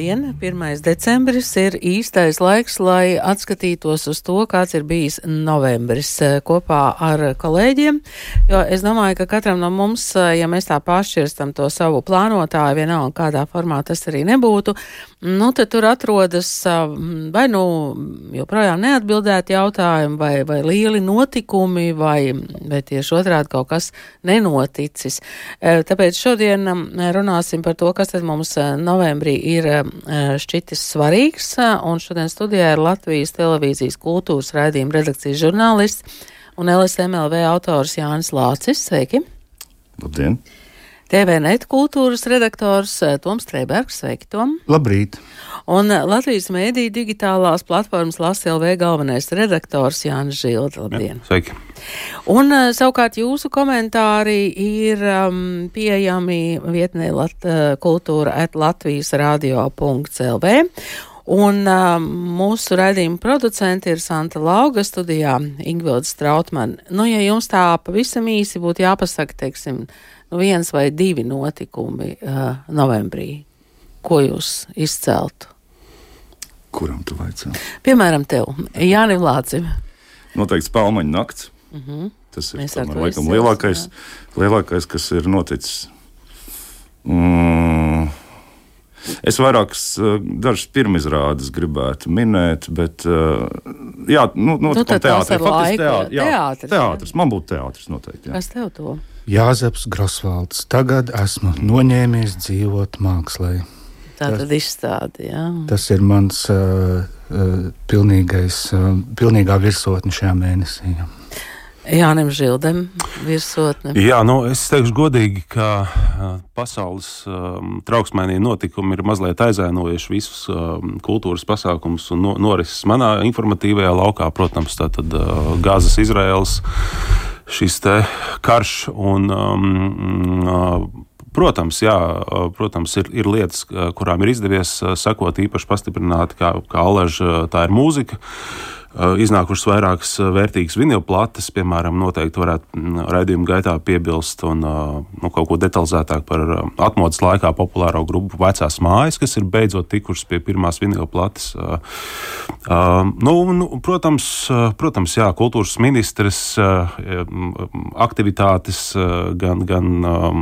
Labdien! 1. decembris ir īstais laiks, lai atskatītos uz to, kāds ir bijis novembris eh, kopā ar kolēģiem. Jo es domāju, ka katram no mums, eh, ja mēs tā pašķirstam to savu plānotāju, vienalga kādā formā tas arī nebūtu, nu tad tur atrodas eh, vai nu joprojām neatbildēti jautājumi, vai, vai lieli notikumi, vai, vai tieši otrādi kaut kas nenoticis. Tāpēc šodien runāsim par to, kas tad mums novembrī ir šķitis svarīgs, eh, un šodien studijā ir Latvijas televīzijas kultūras raidījuma redakcijas žurnālists un LSMLV autors Jānis Lācis. Sveiki! Labdien! TVNet kultūras redaktors eh, Toms Streibergs. Sveiki, Tom! Labrīt! Un Latvijas mēdīja digitālās platformas LasLV galvenais redaktors Jānis Žilda. Labdien! Jā, sveiki! Un savukārt jūsu komentāri ir um, pieejami vietnē lat, kultūra at Latvijas radio.lv. Un um, mūsu raidījuma producenti ir Santa Lauga studijā Ingvilda Strautman. Nu, ja jums tā pavisam īsi būtu jāpasaka, teiksim, nu, viens vai divi notikumi uh, novembrī, ko jūs izceltu? Kuram tu vaicā? Piemēram, tev, Jānim Lācim. Noteikti spēlmaņa nakts. Mm -hmm. Tas ir tomēr, laikam lielākais, lielākais, kas ir noticis. Mm. Es vairākas dažas pirmizrādes gribētu minēt, bet jā, nu, nu, nu teātris. Teātris, jā, teātris, teātris. Man būtu teātris noteikti. Jā. Kas tev to? Jāzeps Grosvalds. Tagad esmu noņēmies dzīvot mākslā. Tā tad izstāde, jā. Tas ir mans uh, uh, pilnīgais, uh, pilnīgā virsotne šajā mēnesī. Jā. Jānim Žildam, virsotne. Jā, nu, es teikšu godīgi, ka pasaules um, trauksmainie notikumi ir mazliet aizēnojuši visus um, kultūras pasākumus un no, norises manā informatīvajā laukā. Protams, tā tad uh, Gāzes Izraels šis karš un um, uh, Protams, jā, protams ir, ir lietas, kurām ir izdevies sekot īpaši pastiprināti, kā, kā Alaža, tā ir mūzika. Eh, iznākušas vairākas eh, vērtīgas vinilplates, piemēram, noteikti varētu mm, raidījuma gaitā piebilst un eh, nu, kaut ko detalizētāk par atmodas laikā populāro grupu vecās mājas, kas ir beidzot tikušas pie pirmās vinilplates. Nu, nu, protams, protams, jā, kultūras ministres aktivitātes gan, gan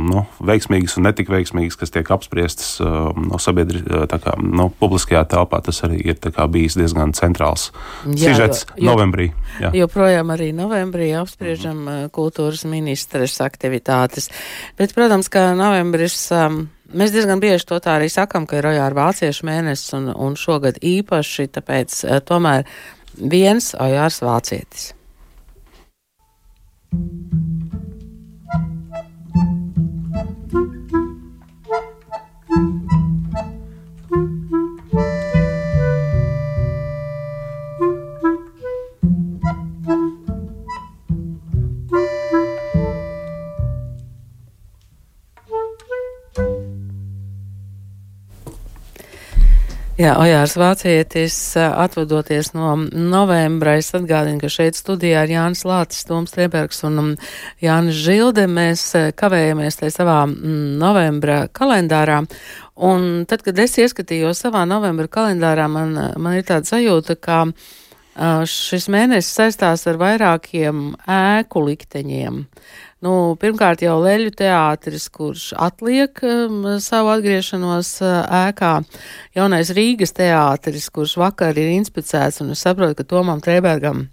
nu, veiksmīgas un netik veiksmīgas, kas tiek apspriestas no sabiedrības nu, publiskajā telpā, tas arī ir bijis diezgan centrāls. Jā, sižets jo, novembrī. Jā. Joprojām arī novembrī apspriežam mm -hmm. kultūras ministres aktivitātes. Bet, protams, ka novembris. Um, Mēs diezgan bieži to tā arī sakam, ka ir ojāra vāciešu mēnesis un, un šogad īpaši, tāpēc tomēr viens ojārs vācietis. Thank you. Jā, Ojārs Vācietis atvadoties no novembra, es atgādinu, ka šeit studijā ir Jānis Lācis, Toms Triebergs un um, Jānis Žilde. Mēs kavējamies tajā savā mm, novembra kalendārā. Un tad, kad es ieskatījos savā novembra kalendārā, man, man ir tāda sajūta, ka šis mēnesis saistās ar vairākiem ēku likteņiem. Nu, pirmkārt, jau Leļu teātris, kurš atliek um, savu atgriešanos uh, ēkā, jaunais Rīgas teātris, kurš vakar ir inspicēts, un es saprotu, ka Tomam Trēbergam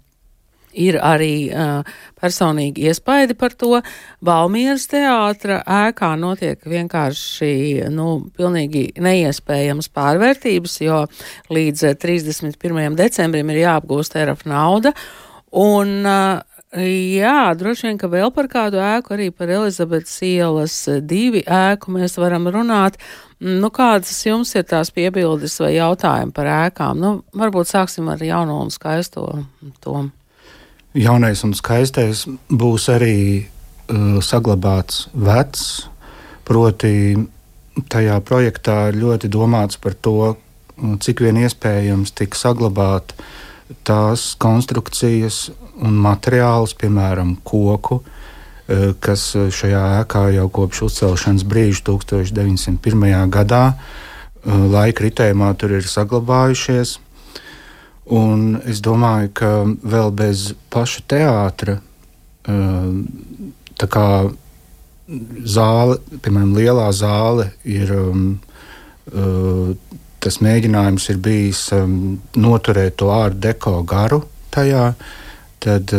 ir arī uh, personīgi iespaidi par to. Valmieras teātra ēkā notiek vienkārši, nu, pilnīgi neiespējams pārvērtības, jo līdz 31. decembrim ir jāapgūst ERF nauda. Un uh, Jā, droši vien, ka vēl par kādu ēku, arī par Elizabetes ielas divi ēku mēs varam runāt. Nu, kādas jums ir tās piebildes vai jautājumi par ēkām? Nu, varbūt sāksim ar jauno un skaisto tom. Jaunais un skaistais būs arī uh, saglabāts vecs, proti tajā projektā ļoti domāts par to, cik vien iespējams tik saglabāt tās konstrukcijas un materiālus, piemēram, koku, kas šajā ēkā jau kopš uzcelšanas brīža 1901. gadā laika ritējumā tur ir saglabājušies. Un es domāju, ka vēl bez paša teātra tā kā zāle, piemēram, lielā zāle ir. Tas mēģinājums ir bijis noturēt to ārdu deko garu tajā, tad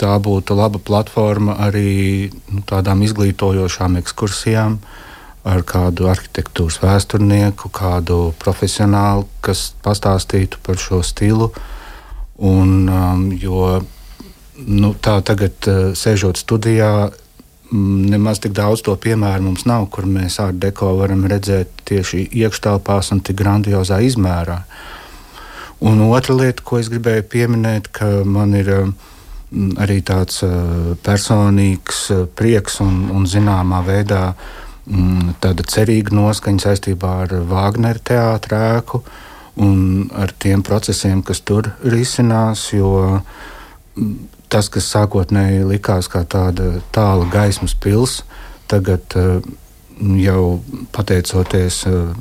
tā būtu laba platforma arī nu, tādām izglītojošām ekskursijām ar kādu arhitektūras vēsturnieku, kādu profesionālu, kas pastāstītu par šo stilu. Un, um, jo nu, tā tagad, uh, sēžot studijā, mm, nemaz tik daudz to piemēru mums nav, kur mēs ar deko varam redzēt tieši iekštelpās un tik grandiozā izmērā. Un otra lieta, ko es gribēju pieminēt, ka man ir uh, arī tāds uh, personīgs uh, prieks un, un zināmā veidā mm, tāda cerīga noskaņa saistībā ar Wagneru teātrēku un ar tiem procesiem, kas tur risinās. Jo mm, tas, kas sākotnēji likās kā tāda tāla gaismas pilsēta, tagad uh, jau pateicoties uh,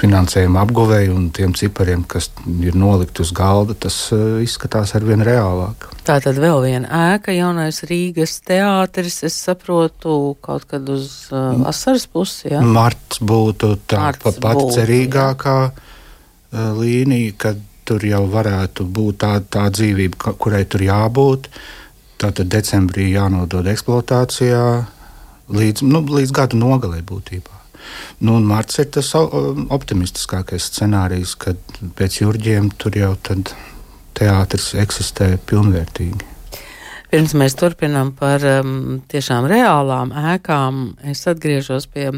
finansējuma apguvēju un tiem cipariem, kas ir nolikti uz galda, tas uh, izskatās ar vien reālāk. Tā tad vēl viena ēka, jaunais Rīgas teātris, es saprotu, kaut kad uz uh, vasaras pusi. Ja? Marts būtu tā Marts pa, pat būtu, cerīgākā uh, līnija, kad tur jau varētu būt tā, tā dzīvība, kurai tur jābūt. Tātad decembrī jānodod eksploatācijā līdz, nu, līdz gada nogalē būtībā. Nu, Marts ir tas optimistiskākais scenārijs, kad pēc jūrģiem tur jau teātris eksistē pilnvērtīgi. Pirms mēs turpinām par um, tiešām reālām ēkām, es atgriežos pie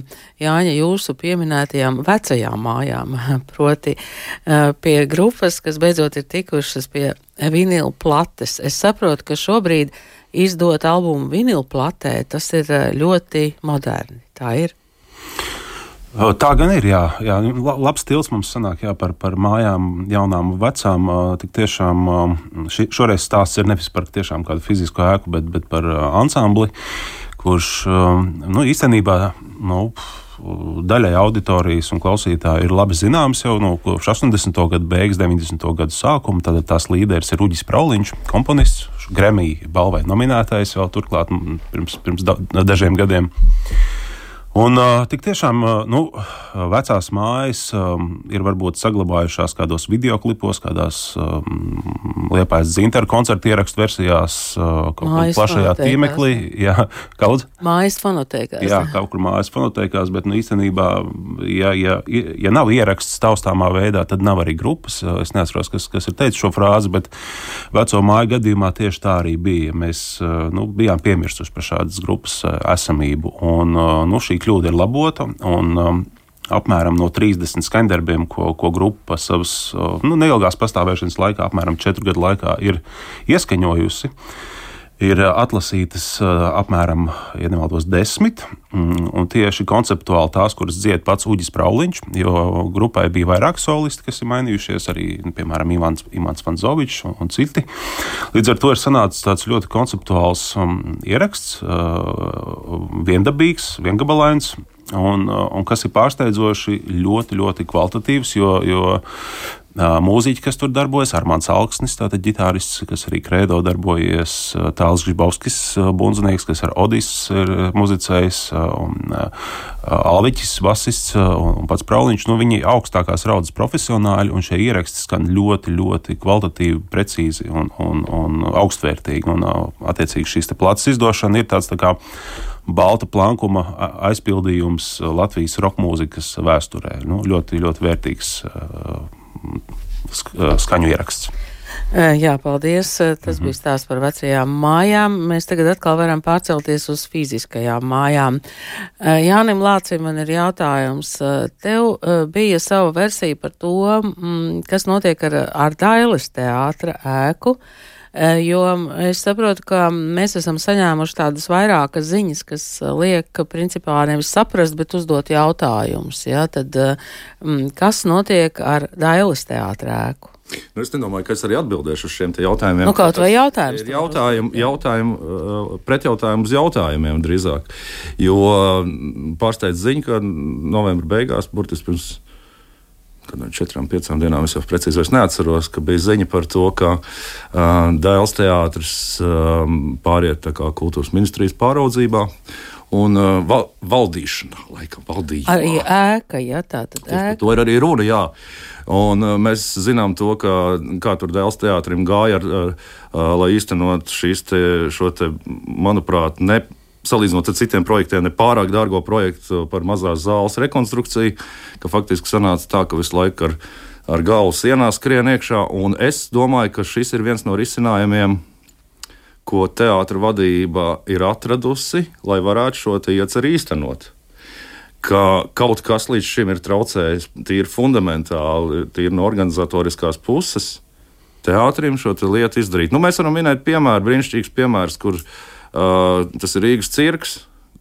Jāņa jūsu pieminētajām vecajām mājām, proti uh, pie grupas, kas beidzot ir tikušas pie vinila plates. Es saprotu, ka šobrīd uh, izdot albumu vinilu platē, tas ir eh, ļoti moderni. Tā ir. Tā gan ir. Jā, jā. Labs stils mums sanāk jā, par, par mājām, jaunām, vecām. Tik tiešām ši, šoreiz stāsts ir nevis par kādu fizisku ēku, bet, bet par ansambli, kurš nu, īstenībā. Nu, daļai auditorijas un klausītāju ir labi zināms jau no kopš 80. gada beigas, 90. gada sākuma. Tad tās līderis ir Uģis Prauliņš, komponists, Gremija balvai nominētais vēl turklāt pirms, pirms da, dažiem gadiem. Un, tik tiešām nu, vecās mājas ir varbūt saglabājušās kādos video klipos, kādās liepais dzinteru koncertu ierakstu versijās, kaut kur plašajā tīmeklī. Jā, kaut mājas fonotēkās. Jā, kaut kur mājas fonotēkās, bet nu, īstenībā, ja, ja, ja nav ieraksts taustāmā veidā, tad nav arī grupas. Es neatceros, kas, kas ir teicis šo frāzi, bet veco māju gadījumā tieši tā arī bija. Mēs nu, bijām piemirstuši par šādas grupas esamību. Un, nu, šī kļūda ir labota. Un, um, apmēram no 30 skaņdarbiem, ko, ko grupa savas nu, neilgās pastāvēšanas laikā, apmēram 4 gadu laikā, ir ieskaņojusi. Ir atlasītas apmēram, ja nemaldos, desmit, mm, un tieši konceptuāli tās, kuras dzied pats Uģis Prauliņš, jo grupai bija vairāk solisti, kas ir mainījušies, arī, nu, piemēram, Ivans, Ivans Vanzovičs un, un citi. Līdz ar to ir sanācis tāds ļoti konceptuāls um, ieraksts, uh, viendabīgs, viengabalains, Un, un kas ir pārsteidzoši, ļoti, ļoti kvalitatīvs, jo, jo mūziķi, kas tur darbojas, Armāns Alksnis, tātad ģitārists, kas arī Krēdo darbojies, Tāls Gribovskis, bundzinieks, kas ar Odis ir muzicējis, un Alviķis, basists un pats Prauliņš, nu viņi augstākās raudzes profesionāļi, un šie ieraksti skan ļoti, ļoti kvalitatīvi, precīzi un, un, un augstvērtīgi, un attiecīgi šīs plats izdošana ir tāds tā kā balta plankuma aizpildījums Latvijas roka mūzikas vēsturē. Nu, ļoti, ļoti vērtīgs skaņu ieraksts. Jā, paldies. Tas mm -hmm. bija stāsts par vecajām mājām. Mēs tagad atkal varam pārcelties uz fiziskajām mājām. Jānim Lācim man ir jautājums. Tev bija sava versija par to, mm, kas notiek ar, ar Dailes teātra ēku. Jo es saprotu, ka mēs esam saņēmuši tādas vairākas ziņas, kas liek principā nevis saprast, bet uzdot jautājumus. Ja? Tad kas notiek ar Dailas teātrēku? Nu, es nedomāju, ka es arī atbildēšu uz šiem jautājumiem. Nu, kaut vai jautājums. Ir jautājumi, jautājumi, pretjautājumi uz jautājumiem drīzāk. Jo pārsteidz ziņa, ka novembra beigās, burtiski pirms četrām, piecām dienām, es jau precīzi neatceros, ka bija ziņa par to, ka uh, Dēls teātris uh, pāriet kultūras ministrijas pāraudzībā. Un uh, val, valdīšana, laikam, valdība. Arī ēka, jā, tā tad ēka. To ir arī runa, jā. Un, uh, mēs zinām to, ka, kā tur Dēls teātrim gāja, ar, ar, uh, lai īstenot šīs te, šo te, manuprāt, ne salīdzinot ar citiem projektiem, ne pārāk dārgo projektu par mazās zāles rekonstrukciju, ka faktiski sanāca tā, ka visu laiku ar, ar galvu sienā skrien iekšā. Es domāju, ka šis ir viens no risinājumiem, ko teātris vadība ir atradusi, lai varētu šo ieceru īstenot. Ka kaut kas līdz šim ir traucējis tīri fundamentāli, tīri no organizatoriskās puses, teātrim šo te lietu izdarīt. Nu, mēs varam minēt piemēru, brīnišķīgs piemērs, kurš tas ir Rīgas cirks,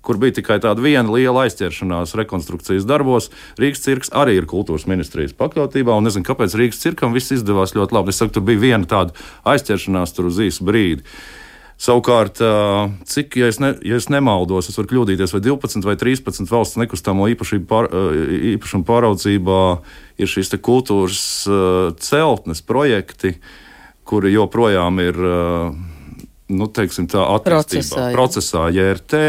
kur bija tikai tāda viena liela aizķeršanās rekonstrukcijas darbos. Rīgas cirks arī ir kultūras ministrijas pakļautībā, un nezinu, kāpēc Rīgas cirkam viss izdevās ļoti labi. Es saku, tur bija viena tāda aizķeršanās tur uz īsu brīdi. Savukārt, cik, ja es, ne, ja es nemaldos, es varu kļūdīties, vai 12 vai 13 valsts nekustamo pār, uh, īpašumu pāraudzībā ir šīs kultūras celtnes projekti, kuri joprojām ir nu, teiksim, tā attīstībā, procesā, procesā JRT.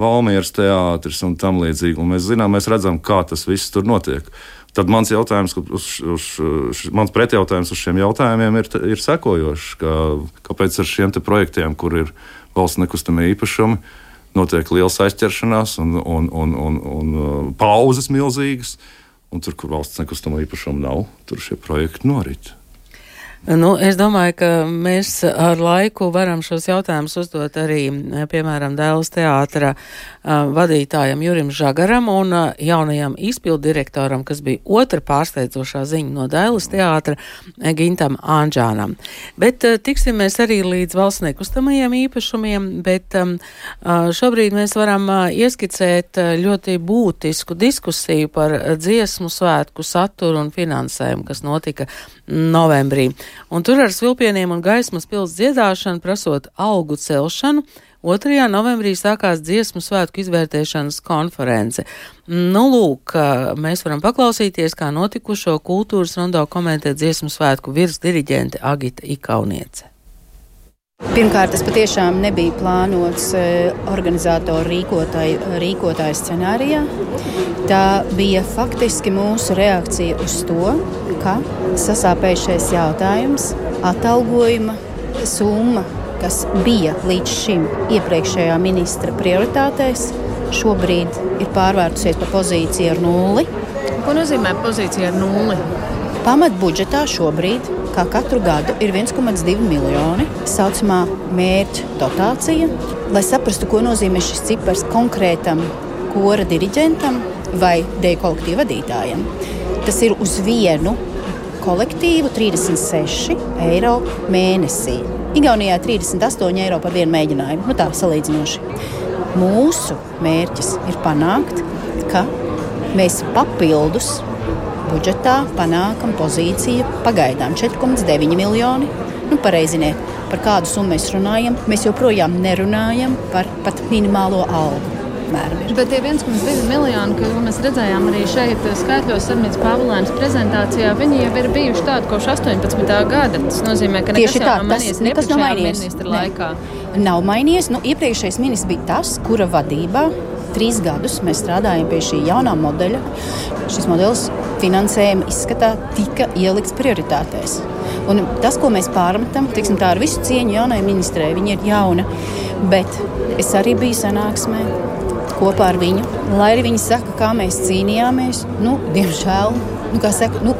Valmieras teātris un tam līdzīgi. Un mēs zinām, mēs redzam, kā tas viss tur notiek. Tad mans jautājums, uz, uz, uz, mans pretjautājums uz šiem jautājumiem ir, ir sekojošs. Ka, kāpēc ar šiem projektiem, kur ir valsts nekustamie īpašumi, notiek liels aizķeršanās un, un, un, un, un pauzes milzīgas, un tur, kur valsts nekustamo īpašumu nav, tur šie projekti norit. Nu, es domāju, ka mēs ar laiku varam šos jautājumus uzdot arī, piemēram, Dēls teātra uh, vadītājam Jurim Žagaram un uh, jaunajam izpildu direktoram, kas bija otra pārsteidzošā ziņa no Dēls teātra, Gintam Anģānam. Bet uh, tiksimies arī līdz valsts nekustamajiem īpašumiem, bet um, šobrīd mēs varam ieskicēt ļoti būtisku diskusiju par dziesmu svētku saturu un finansējumu, kas notika novembrī. Un tur ar svilpieniem un gaismas pils dziedāšanu prasot algu celšanu. 2. novembrī sākās dziesmu svētku izvērtēšanas konference. Nu, lūk, mēs varam paklausīties, kā notikušo kultūras rondo komentē dziesmu svētku virsdiriģente Agita Ikauniece. Pirmkārt, tas patiešām nebija plānots organizatoru rīkotāju, rīkotāju scenārijā. Tā bija faktiski mūsu reakcija uz to, ka sasāpējušais jautājums, atalgojuma summa, kas bija līdz šim iepriekšējā ministra prioritātēs, šobrīd ir pārvērtusies par pozīciju ar nulli. Ko nozīmē pozīcija ar nulli? Pamatbudžetā šobrīd, kā katru gadu, ir 1,2 miljoni saucamā mērķa dotācija. Lai saprastu, ko nozīmē šis cipars konkrētam kora diriģentam vai deju kolektīva vadītājam, tas ir uz vienu kolektīvu 36 eiro mēnesī. Igaunijā 38 eiro par vienu mēģinājumu. Nu, tā salīdzinoši. Mūsu mērķis ir panākt, ka mēs papildus budžetā panākam pozīciju pagaidām 4,9 miljoni. Nu, pareiziniet, par kādu summu mēs runājam. Mēs joprojām nerunājam par pat minimālo algu. Bet tie 1,2 miljoni, ko mēs redzējām arī šeit skaitļos Sarmītas Pāvilēnas prezentācijā, viņi jau ir bijuši tādi kopš 18. gada. Tas nozīmē, ka nekas, tā, nav mainījies nekas nav mainījies ministra ne. laikā. Nav mainījies. Nu, iepriekšējais ministrs bija tas, kura vadībā trīs gadus mēs strādājam pie šī jaunā modeļa. Šis modelis finansējuma izskatā tika ielikts prioritātēs. Un tas, ko mēs pārmetam, tiksim, tā ar visu cieņu jaunajai ministrei, viņa ir jauna. Bet es arī biju sanāksmē, kopā ar viņu. Lai arī viņi saka, kā mēs cīnījāmies, nu, diemžēl, nu, kā saka, nu,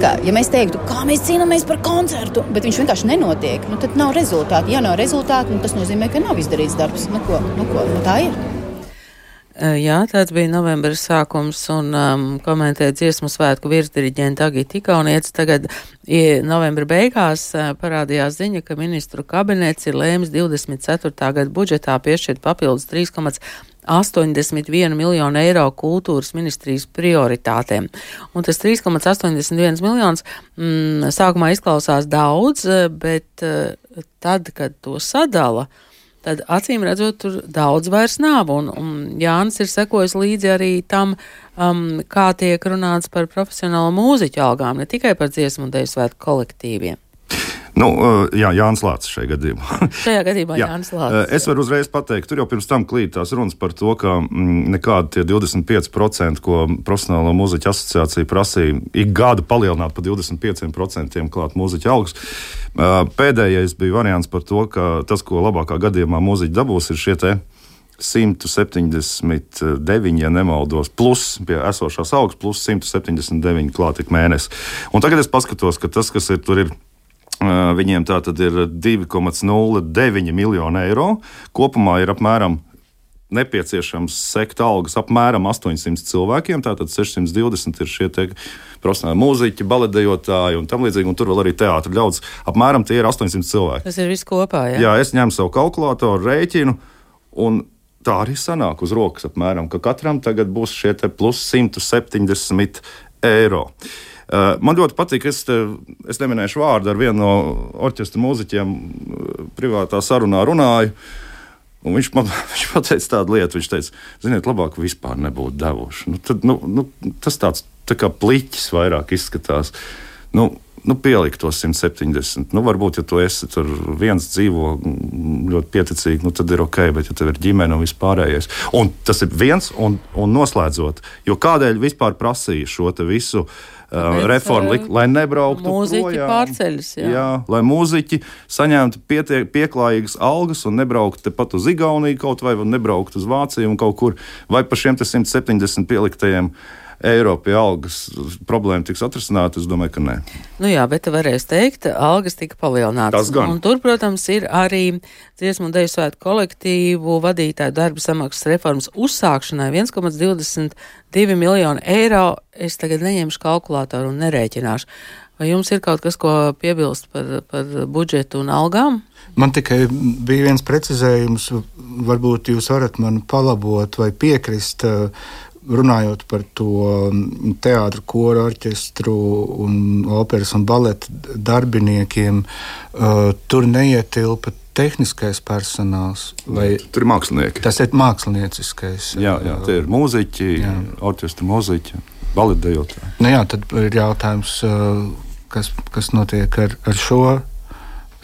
kā, ja mēs teiktu, kā mēs cīnāmies par koncertu, bet viņš vienkārši nenotiek, nu, tad nav rezultātu. Ja nav rezultātu, nu, tas nozīmē, ka nav izdarīts darbs. Nu, ko, nu, ko, nu, tā ir. Jā, tāds bija novembris sākums un um, komentē dziesmu svētku virsdiriģenta Agita Ikaunieca. Tagad ja novembra beigās uh, parādījās ziņa, ka ministru kabinets ir lēmis 24. gada budžetā piešķirt papildus 3,81 miljonu eiro kultūras ministrijas prioritātēm. Un tas 3,81 miljonus mm, sākumā izklausās daudz, bet uh, tad, kad to sadala, uh, tad acīm redzot, tur daudz vairs nav. Un, un Jānis ir sekojis līdzi arī tam, um, kā tiek runāts par profesionālo mūziķu algām, ne tikai par dziesmu un deju svētku kolektīviem. Nu, uh, jā, Jānis Lācis šajā gadījumā. šajā gadījumā jā. Jānis Lācis. Uh, es varu uzreiz pateikt, tur jau pirms tam klīt tās runas par to, ka mm, nekādi tie 25%, ko profesionālo mūziķu asociācija prasīja, ik gadu palielināt par 25% klāt mūziķu algas. Uh, pēdējais bija variants par to, ka tas, ko labākā gadījumā mūziķi dabūs, ir šie te 179, ja nemaldos, plus pie esošās algas, plus 179 klāt ik mēnesi. Un tagad es paskatos, ka tas, kas ir tur, ir Viņiem tā tad ir 2,09 miljoni eiro. Kopumā ir apmēram nepieciešams sekt algas apmēram 800 cilvēkiem. Tātad 620 ir šie profesionāli mūziķi, baletdejotāji un tam līdzīgi. Un tur vēl arī teātris ļaudis. Apmēram tie ir 800 cilvēki. Tas ir viss kopā. Ja? Jā, es ņemu savu kalkulātoru, rēķinu. Un tā arī sanāk uz rokas apmēram, ka katram tagad būs šie plus 170 eiro. Uh, man ļoti patīk, es, te, es neminēšu vārdu ar vienu no orķestra mūziķiem, uh, privātā sarunā runāju. Un viņš man viņš teica tādu lietu, viņš teica, ziniet, labāk vispār nebūtu devuši. Nu, tad, nu, nu, tas tāds tā kā pliķis vairāk izskatās. Nu, nu, pielikt tos 170. Nu, varbūt, ja tu esi tur viens dzīvo ļoti pieticīgi, nu, tad ir ok, bet ja tev ir ģimene un vispārējais. Un tas ir viens un, un noslēdzot. Jo kādēļ vispār prasīja šo visu? Uh, uh, reformu, lik, lai nebrauktu mūziķi pārceļas. Jā. jā, lai mūziķi saņemtu pietiek, pieklājīgas algas un nebrauktu tepat uz Igauniju kaut vai, nebrauktu uz Vāciju un kaut kur, vai pa šiem 170 pieliktajiem eiro pie algas problēma tiks atrisināta? Es domāju, ka nē. Nu jā, bet varēs teikt, algas tika palielinātas. Tas gan. Un tur, protams, ir arī dziesmu un deju svētu kolektīvu vadītāju darba samaksas reformas uzsākšanai 1,22 miljonu eiro. Es tagad neņemšu kalkulātoru un nerēķināšu. Vai jums ir kaut kas, ko piebilst par, par budžetu un algām? Man tikai bija viens precizējums, varbūt jūs varat man palabot vai piekrist. Uh, runājot par to mm, teātru, koru orķestru un operas un baleta darbiniekiem, uh, tur neietilpa tehniskais personāls. Vai, tur ir mākslinieki. Tas ir mākslinieckais. Jā, jā tie ir mūziķi, orķestra mūziķi, baletdejotāji. Nu jā, tad ir jautājums, uh, kas, kas notiek ar, ar šo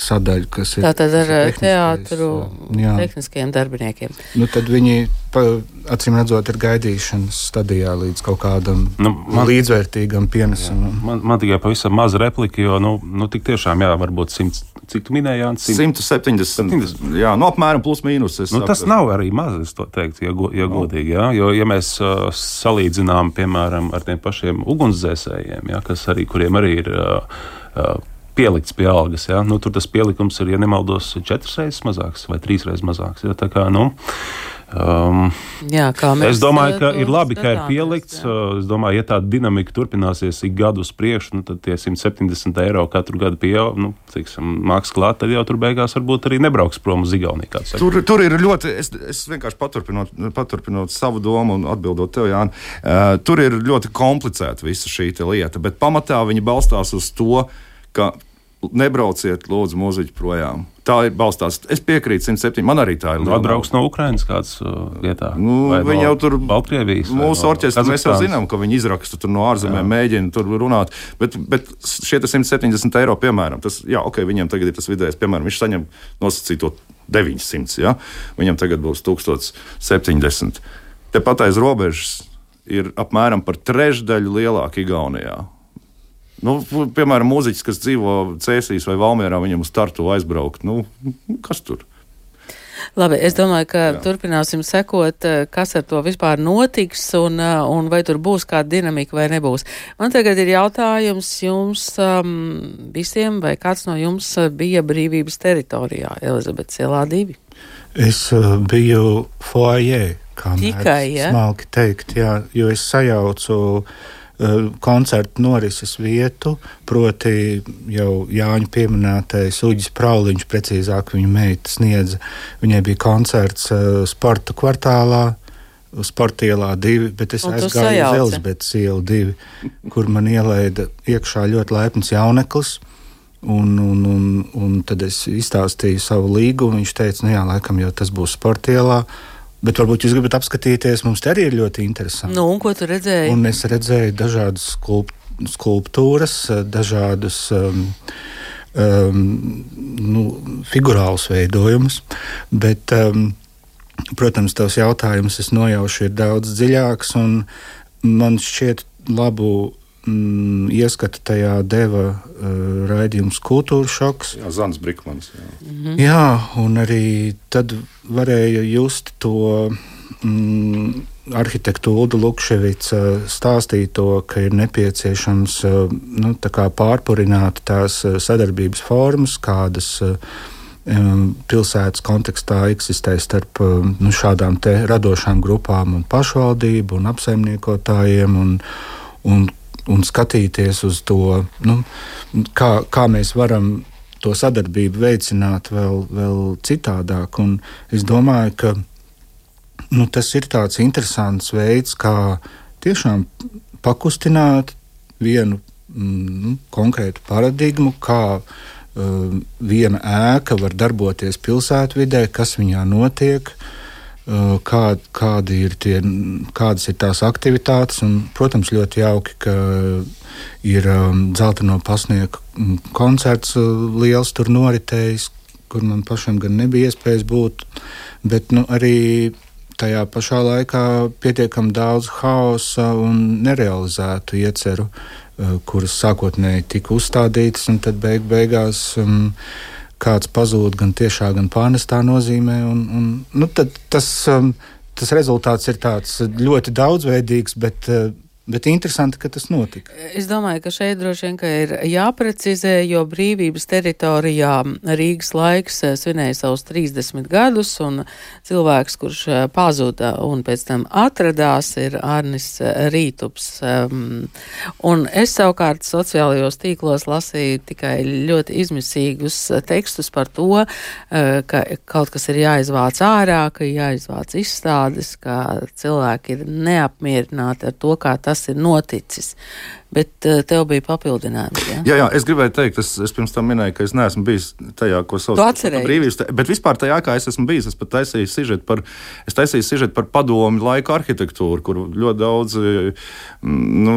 sadaļu, kas ir. Tātad ar teātru jā. tehniskajiem darbiniekiem. Nu, tad viņi, pa, acīm redzot, ir gaidīšanas stadijā līdz kaut kādam nu, man, līdzvērtīgam pienesumam. Man, man tikai pavisam maza replika, jo, nu, nu tik tiešām, jā, varbūt simts. Cik tu minēji, Jānis? 170. 70. Jā, nu, apmēram plus mīnus. Nu, tas nav arī maz, es to teiktu, ja, go, ja no. godīgi. Jā, jo, ja mēs uh, salīdzinām, piemēram, ar tiem pašiem ugunsdzēsējiem, jā, kas arī, kuriem arī ir uh, uh, pielikts pie algas. Ja? Nu, tur tas pielikums ir, ja nemaldos, četras reizes mazāks vai trīs reizes mazāks. Ja? Kā, nu, Um, jā, es domāju, ka ir labi, ka ir pielikts. Jā. Uh, es domāju, ja tā dinamika turpināsies ik gadu uz priekšu, nu, tad tie 170 eiro katru gadu pieaug. Nu, tiksim, mākslinieks klāt, tad jau tur beigās varbūt arī nebrauks prom uz Igauniju. Tur, tur ir ļoti, es, es vienkārši paturpinot, paturpinot savu domu un atbildot tev, Jāni, uh, tur ir ļoti komplicēta visa šī lieta, bet pamatā viņi balstās uz to, ka nebrauciet, lūdzu, mūziķi projām. Tā ir balstās. Es piekrītu 107. Man arī tā ir. Nu, atbrauks no Ukrainas kāds uh, vietā. Nu, viņi jau tur Baltkrievijas. Mūsu orķestris mēs jau zinām, ka viņi izraksta tur no ārzemēm, mēģina tur runāt. Bet, bet šie 170 eiro, piemēram, tas, jā, ok, viņiem tagad ir tas vidējais, piemēram, viņš saņem nosacīto 900, ja? viņam tagad būs 1070. Tepat aiz robežas ir apmēram par trešdaļu lielāka Igaunijā. Nu, piemēram, mūziķis, kas dzīvo Cēsīs vai Valmērā, viņam uz startu aizbraukt. Nu, kas tur? Labi, es domāju, ka Jā. turpināsim sekot, eh, kas ar to vispār notiks un, eh, un vai tur būs kāda dinamika vai nebūs. Man tagad ir jautājums jums um, visiem, vai kāds no jums eh, bija brīvības teritorijā, Elizabetes ielā divi? Es uh, biju foajē, kā tikai ja? smalki teikt, jā, jo es sajaucu uh, koncertu norises vietu, proti jau Jāņa pieminētais Uģis Prauliņš, precīzāk viņa meita sniedza. Viņai bija koncerts uh, sporta kvartālā, Sporta ielā divi, bet es aizgāju uz Elizabetes ielu divi, kur man ielaida iekšā ļoti laipns jauneklis. Un, un, un, un tad es izstāstīju savu līgumu. Viņš teica, nu jā, laikam jau tas būs sporta ielā. Bet varbūt jūs gribat apskatīties, mums te arī ir ļoti interesanti. Nu, un ko tu redzēji? Un es redzēju dažādas skulp skulptūras, dažādus um, um, nu, figurālus veidojumus. Bet, um, protams, tavs jautājums es nojaušu ir daudz dziļāks, un man šķiet labu mm, ieskatu tajā deva uh, raidījums Kultūras šoks. Jā, Zans Brikmans. Jā. Mhm. jā, un arī tad varēja just to. Mm, Arhitektu Ulu Lukševica stāstīja to, ka ir nepieciešams uh, nu, pārpurināt tās uh, sadarbības formas, kādas pilsētas kontekstā eksistē starp nu, šādām radošām grupām un pašvaldību un apsaimniekotājiem. Un, un un skatīties uz to, nu, kā, kā mēs varam to sadarbību veicināt vēl, vēl citādāk. Un es domāju, ka nu, tas ir tāds interesants veids, kā tiešām pakustināt vienu mm, nu, konkrētu paradigmu, kā uh, viena ēka var darboties pilsētvidē, kas viņā notiek. Uh, kā, kādi ir tie, kādas ir tās aktivitātes. Un, protams, ļoti jauki, ka ir dzelteno pasnieku koncerts liels tur noritējis, kur man pašam gan nebija iespējas būt. Bet nu, arī tajā pašā laikā pietiekami daudz haosa un nerealizētu ieceru, kuras sākotnēji tika uzstādītas, un tad beig beigās. Um, kāds pazūd gan tiešā, gan pārnestā nozīmē. Un, un, nu, tas, um, tas rezultāts ir ļoti daudzveidīgs, bet uh, Bet interesanti, ka tas notika. Es domāju, ka šeit droši vien ir jāprecizē, jo brīvības teritorijā Rīgas laiks eh, svinēja savus 30 gadus, un cilvēks, kurš eh, pazuda un pēc tam atradās, ir Arnis eh, Rītups. Ehm, un es savukārt sociālajos tīklos lasīju tikai ļoti izmisīgus tekstus par to, ka kaut kas ir jāizvāc ārā, ka jāizvāc izstādes, ka cilvēki ir neapmierināti ar to, kā tas tas ir noticis. Bet uh, tev bija papildinājums. Ja? Jā, jā, es gribēju teikt, es, es pirms tam minēju, ka es neesmu bijis tajā, ko sauc par brīvības. Bet vispār tajā, kā es esmu bijis, es pat taisīju sižetu par, sižetu par padomu laika arhitektūru, kur ļoti daudz mm, nu,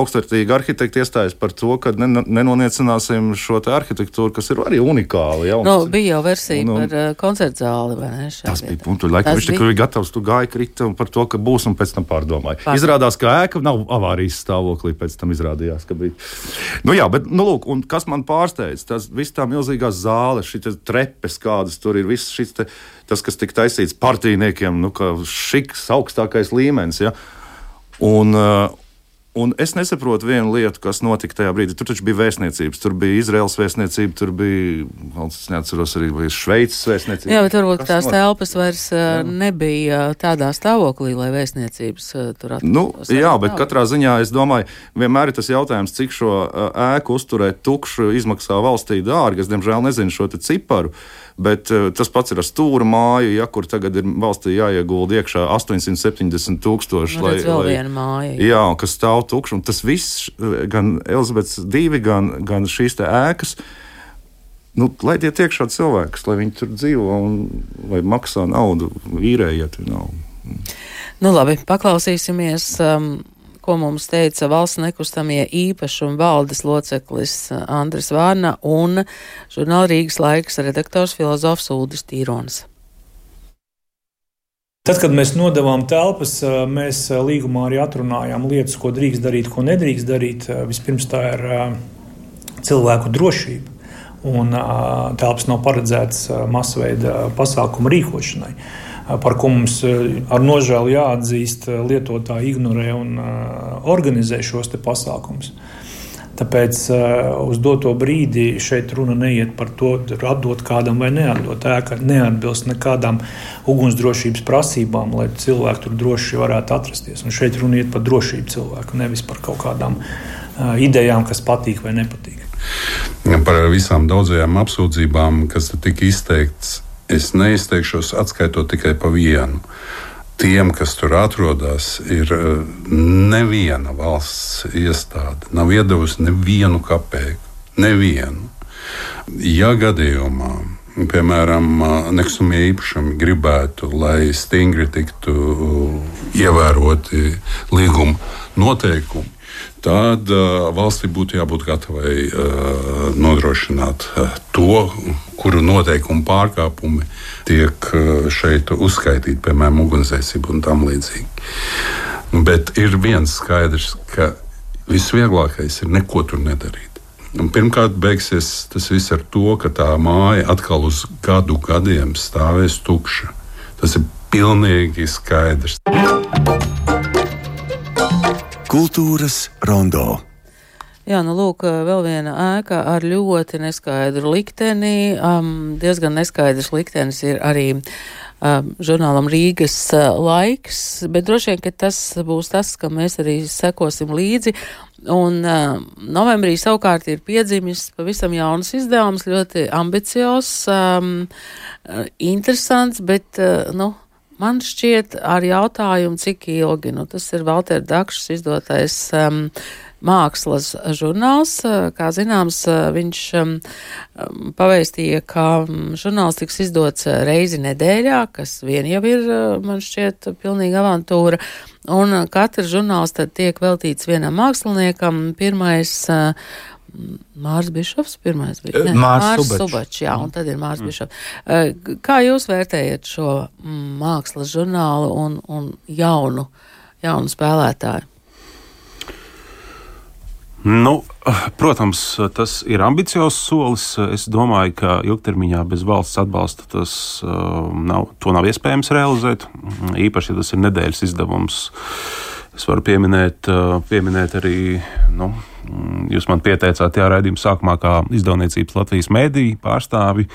augstvērtīgi arhitekti iestājas par to, ka ne, nenoniecināsim šo arhitektūru, kas ir arī unikāla. Ja, nu, bija jau versija un, un, par uh, koncertu zāli, vai ne? Tas bija punktu laika. Viņš tikai bija gatavs, tu gāji krita par to, ka būs un pēc tam pārdomāja. Pār. Izrādās, ka ēka nav avārijas stāvā stāvoklī pēc tam izrādījās, ka bija. Nu, jā, bet, nu, lūk, kas man pārsteidz, tas viss tā milzīgā zāle, šīs trepes, kādas tur ir, viss šis te, tas, kas tika taisīts partijiniekiem, nu, kā šiks, augstākais līmenis. Ja? Un, uh, Un es nesaprotu vienu lietu, kas notika tajā brīdī. Tur taču bija vēstniecības, tur bija Izraels vēstniecība, tur bija, es neatceros, arī Šveices vēstniecība. Jā, bet varbūt kas tās notika? telpas vairs jā. nebija tādā stāvoklī, lai vēstniecības tur atrodas. Nu, jā, bet tālāk. katrā ziņā es domāju, vienmēr ir tas jautājums, cik šo ēku uzturēt tukšu izmaksā valstī dārgi. Es, diemžēl, nezinu šo ciparu. Uh, Bet uh, tas pats ir ar stūra māju, ja, kur tagad ir valstī jāiegulda iekšā 870 tūkstoši. Nu, lai, lai, māja, jā. kas stāv tukšs. Tas viss, eh, gan Elizabetes divi, gan, gan šīs ēkas. Nu, lai tie tiek šādi cilvēki, lai viņi tur dzīvo un lai maksā naudu, īrējiet naudu. Nu, labi, paklausīsimies. Um, ko mums teica valsts nekustamie īpašuma valdes loceklis eh, Andris Vārna un žurnāla Rīgas laiks redaktors filozofs Uldis Tīrons. Tad, kad mēs nodevām telpas, eh, mēs eh, līgumā arī atrunājām lietas, ko drīkst darīt, ko nedrīkst darīt. Vispirms tā ir cilvēku drošība, un telpas nav paredzētas masveida pasākumu rīkošanai par ko mums eh, ar nožēlu jāatzīst, eh, lietotāji ignorē un eh, organizē šos pasākumus. Tāpēc uz doto brīdi šeit runa neiet par to, atdot kādam vai neatdot. Ēka neatbilst nekādām ugunsdrošības prasībām, lai cilvēki tur droši varētu atrasties. Un šeit runa iet par drošību cilvēku, nevis par kaut kādām idejām, kas patīk vai nepatīk. Par visām daudzajām apsūdzībām, kas tika izteikts, es neizteikšos atskaitot tikai pa vienu. Tiem, kas tur atrodas, ir eh, neviena valsts iestāde, nav iedavusi nevienu kapeiku. Nevienu. Ja gadījumā, piemēram, nekustamie īpašumi gribētu, lai stingri tiktu ievēroti līguma noteikumi, tad uh, valstī būtu jābūt gatavai uh, nodrošināt uh, to, kuru noteikumu pārkāpumi tiek uh, šeit uzskaitīti, piemēram, ugunsdzēsība un tam līdzīgi. Bet ir viens skaidrs, ka visvieglākais ir neko tur nedarīt. Un pirmkārt, beigsies tas viss ar to, ka tā māja atkal uz gadu gadiem stāvēs tukša. Tas ir pilnīgi skaidrs. Kultūras rondo. Jā, nu lūk, vēl viena ēka ar ļoti neskaidru likteni. Um, diezgan neskaidrs liktenis ir arī um, žurnālam Rīgas uh, laiks, bet droši vien, ka tas būs tas, ka mēs arī sekosim līdzi. Un uh, novembrī savukārt ir piedzimis pavisam jauns izdevums, ļoti ambiciozs, um, interesants, bet, uh, nu, Man šķiet, ar jautājumu, cik ilgi, nu, tas ir Valter Dakšs izdotais um, mākslas žurnāls. Kā zināms, viņš um, pavēstīja, ka um, žurnāls tiks izdots reizi nedēļā, kas vien jau ir, man šķiet, pilnīga avantūra. Un katrs žurnāls tad tiek veltīts vienam māksliniekam. Pirmais uh, Mārs Bišovs pirmais bija. Ne, Mārs Subačs. Subačs, jā, un tad ir Mārs mm. Bišovs. Eh, kā jūs vērtējat šo mākslas žurnālu un, un jaunu, jaunu spēlētāju? Nu, protams, tas ir ambiciozs solis. Es domāju, ka ilgtermiņā bez valsts atbalsta tas uh, nav, nav iespējams realizēt. Īpaši, ja tas ir nedēļas izdevums. Es varu pieminēt, uh, pieminēt arī nu, jūs man pieteicāt, jā, raidījuma sākumā, kā izdevniecības Latvijas mēdīņu pārstāvi.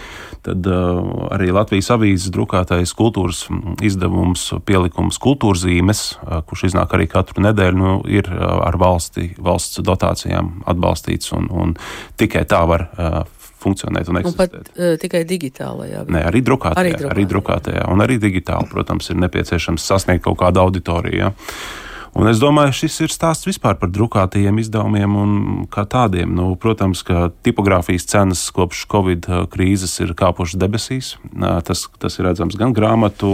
Tad uh, arī Latvijas avīzes drukātais kultūras mm, izdevums, pielikums kultūrzīmes, uh, kurš iznāk arī katru nedēļu, nu, ir uh, ar valsti, valsts dotācijām atbalstīts. Un, un tikai tā var uh, funkcionēt un eksistēt. Un pat uh, tikai digitālajā. Nē, arī drukātajā, arī drukātajā. Arī drukātajā. Un arī digitāli, protams, ir nepieciešams sasniegt kaut kādu auditoriju. Ja. Un es domāju, šis ir stāsts vispār par drukātajiem izdevumiem un kā tādiem. Nu, protams, ka tipogrāfijas cenas kopš Covid uh, krīzes ir kāpušas debesīs. Tas, tas ir redzams gan grāmatu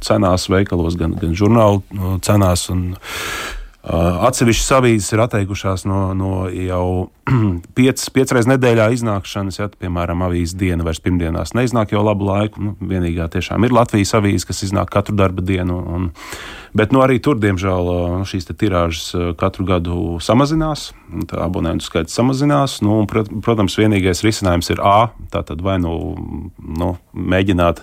cenās, veikalos, gan, gan žurnālu uh, cenās. Un, Atsevišķas avīzes ir atteikušās no, no jau piecas, piecreiz nedēļā iznākšanas, ja, piemēram, avīzes diena vairs pirmdienās neiznāk jau labu laiku. Nu, vienīgā tiešām ir Latvijas avīze, kas iznāk katru darba dienu. Un, Bet nu, arī tur, diemžēl, šīs tirāžas katru gadu samazinās, abonentu skaits samazinās. Nu, un, protams, vienīgais risinājums ir A. Tātad vai nu, nu mēģināt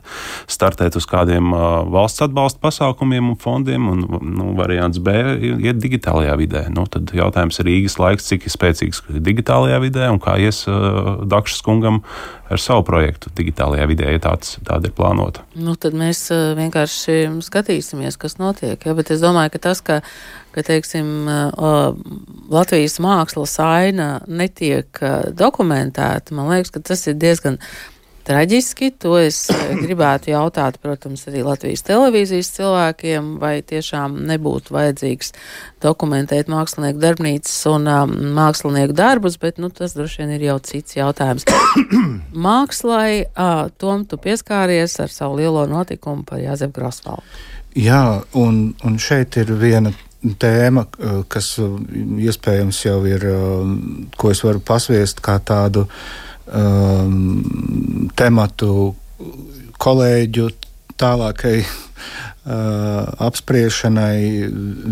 startēt uz kādiem valsts atbalsta pasākumiem un fondiem, un nu, variants B - iet digitālajā vidē. Nu, tad jautājums ir Rīgas laiks, cik spēcīgs digitālajā vidē un kā ies uh, Dakšas kungam ar savu projektu digitālajā vidē, ja tāds, tāda ir plānota. Nu, tad mēs uh, vienkārši skatīsimies, kas notiek. Ja? Bet es domāju, ka tas, ka, ka teiksim, uh, Latvijas mākslas aina netiek dokumentēta, man liekas, ka tas ir diezgan traģiski. To es eh, gribētu jautāt, protams, arī Latvijas televīzijas cilvēkiem, vai tiešām nebūtu vajadzīgs dokumentēt mākslinieku darbnīcas un um, mākslinieku darbus, bet nu, tas droši vien ir jau cits jautājums. Mākslai, uh, Tom, tu pieskāries ar savu lielo notikumu par Jāzepu Grosvaldu. Jā, un, un šeit ir viena tēma, kas iespējams jau ir, ko es varu pasviest kā tādu um, tematu kolēģu tālākai uh, apspriešanai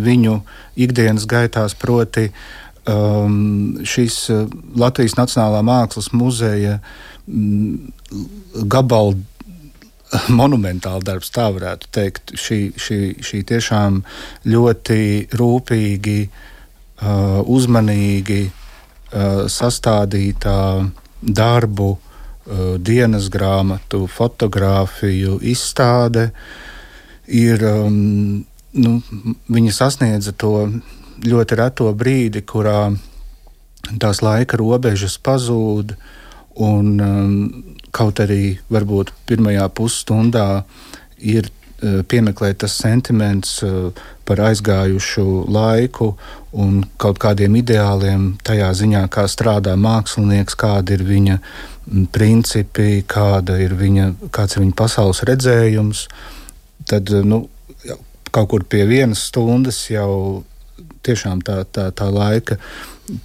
viņu ikdienas gaitās, proti um, šīs Latvijas Nacionālā Mākslas muzeja um, gabala monumentāla darbs, tā varētu teikt. Šī, šī, šī tiešām ļoti rūpīgi, uh, uzmanīgi uh, sastādītā darbu, uh, dienas grāmatu, fotografiju izstāde ir, um, nu, viņa sasniedza to ļoti reto brīdi, kurā tās laika robežas pazūd, un um, kaut arī varbūt pirmajā pusstundā ir uh, piemeklēt tas sentiments uh, par aizgājušu laiku un kaut kādiem ideāliem tajā ziņā, kā strādā mākslinieks, kāda ir viņa principi, kāda ir viņa, kāds ir viņa pasaules redzējums. Tad nu, kaut kur pie vienas stundas jau tiešām tā, tā, tā laika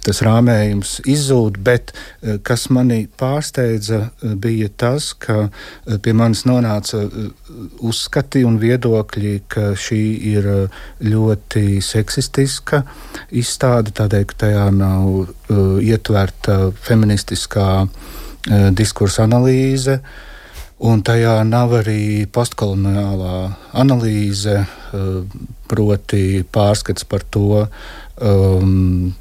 tas rāmējums izzūd, bet eh, kas mani pārsteidza, eh, bija tas, ka eh, pie manis nonāca uzskati un viedokļi, ka šī ir ļoti seksistiska izstāde, tādēļ, ka tajā nav uh, ietverta feministiskā uh, diskursa analīze. Un tajā nav arī postkoloniālā analīze, proti, pārskats par to, um,